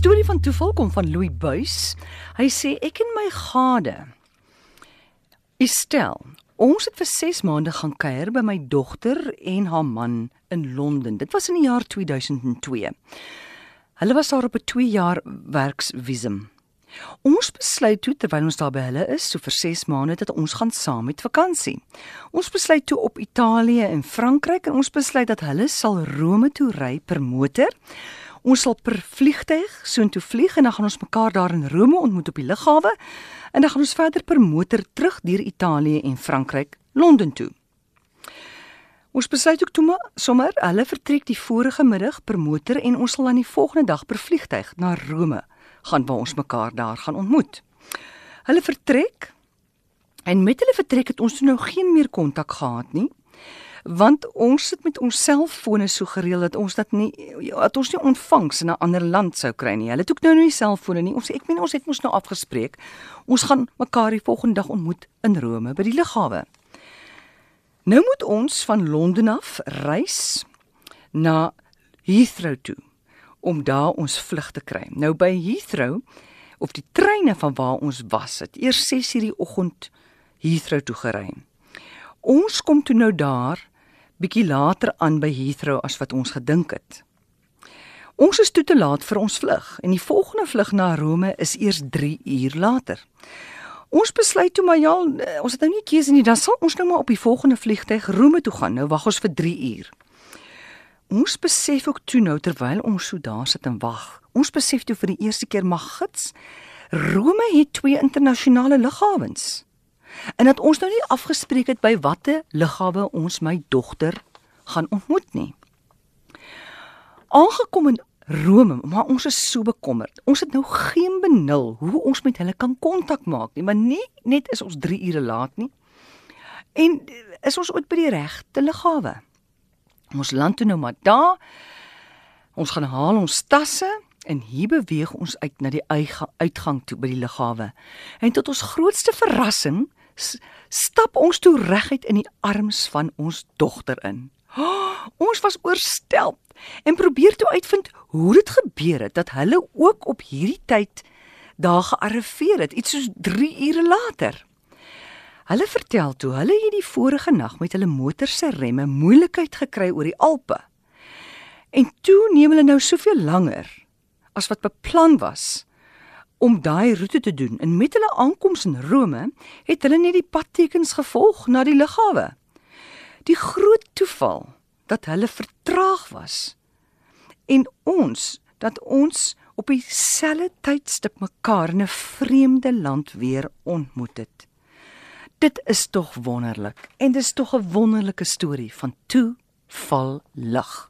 Storie van toeval kom van Louis Buys. Hy sê ek en my gade Estel, ons het vir 6 maande gaan kuier by my dogter en haar man in Londen. Dit was in die jaar 2002. Hulle was daar op 'n 2 jaar werksvisum. Ons besluit toe terwyl ons daar by hulle is, so vir 6 maande dat ons gaan saam met vakansie. Ons besluit toe op Italië en Frankryk en ons besluit dat hulle sal Rome toe ry per motor. Ons sal per vliegtyg soontoe vlieg en dan gaan ons mekaar daar in Rome ontmoet op die lughawe en dan gaan ons verder per motor terug deur Italië en Frankryk Londen toe. Ons besluit ook toe maar sommer hulle vertrek die vorige middag per motor en ons sal dan die volgende dag per vliegtyg na Rome gaan waar ons mekaar daar gaan ontmoet. Hulle vertrek en met hulle vertrek het ons nou geen meer kontak gehad nie want ons sit met ons selfone so gereël dat ons dat nie dat ons nie ontvangs in 'n ander land sou kry nie. Hulle het ook nou nie selfone nie. Ons ek meen ons het mos nou afgespreek. Ons gaan mekaar die volgende dag ontmoet in Rome by die lughawe. Nou moet ons van Londen af reis na Heathrow toe om daar ons vlug te kry. Nou by Heathrow of die treine van waar ons was, het eers 6:00 die oggend Heathrow toe gery. Ons kom toe nou daar bietjie later aan by Heathrow as wat ons gedink het. Ons is toe te laat vir ons vlug en die volgende vlug na Rome is eers 3 uur later. Ons besluit toe maar ja, ons het nou nie keuse nie, dan sal ons nou maar op die volgende vliegtyg Rome toe gaan. Nou wag ons vir 3 uur. Ons besef ook toe nou terwyl ons so daar sit en wag. Ons besef toe vir die eerste keer mag gits Rome het twee internasionale lughawens en dat ons nou nie afgespreek het by watter lughawe ons my dogter gaan ontmoet nie. Aangekom in Rome, maar ons is so bekommerd. Ons het nou geen benul hoe ons met hulle kan kontak maak nie, maar nie net is ons 3 ure laat nie. En is ons ooit by die regte lughawe? Ons land toe nou maar daar. Ons gaan haal ons tasse en hier beweeg ons uit na die uitgang toe by die lughawe. En tot ons grootste verrassing stap ons toe reguit in die arms van ons dogter in. Oh, ons was oorstel en probeer toe uitvind hoe dit gebeur het dat hulle ook op hierdie tyd daar gearriveer het, iets soos 3 ure later. Hulle vertel toe hulle het die vorige nag met hulle motor se remme moeilikheid gekry oor die Alpe. En toe neem hulle nou soveel langer as wat beplan was om daai roete te doen en met hulle aankoms in Rome het hulle net die padtekens gevolg na die lughawe. Die groot toeval dat hulle vertraag was en ons dat ons op dieselfde tydstip mekaar in 'n vreemde land weer ontmoet het. Dit is tog wonderlik en dis tog 'n wonderlike storie van toe val lig.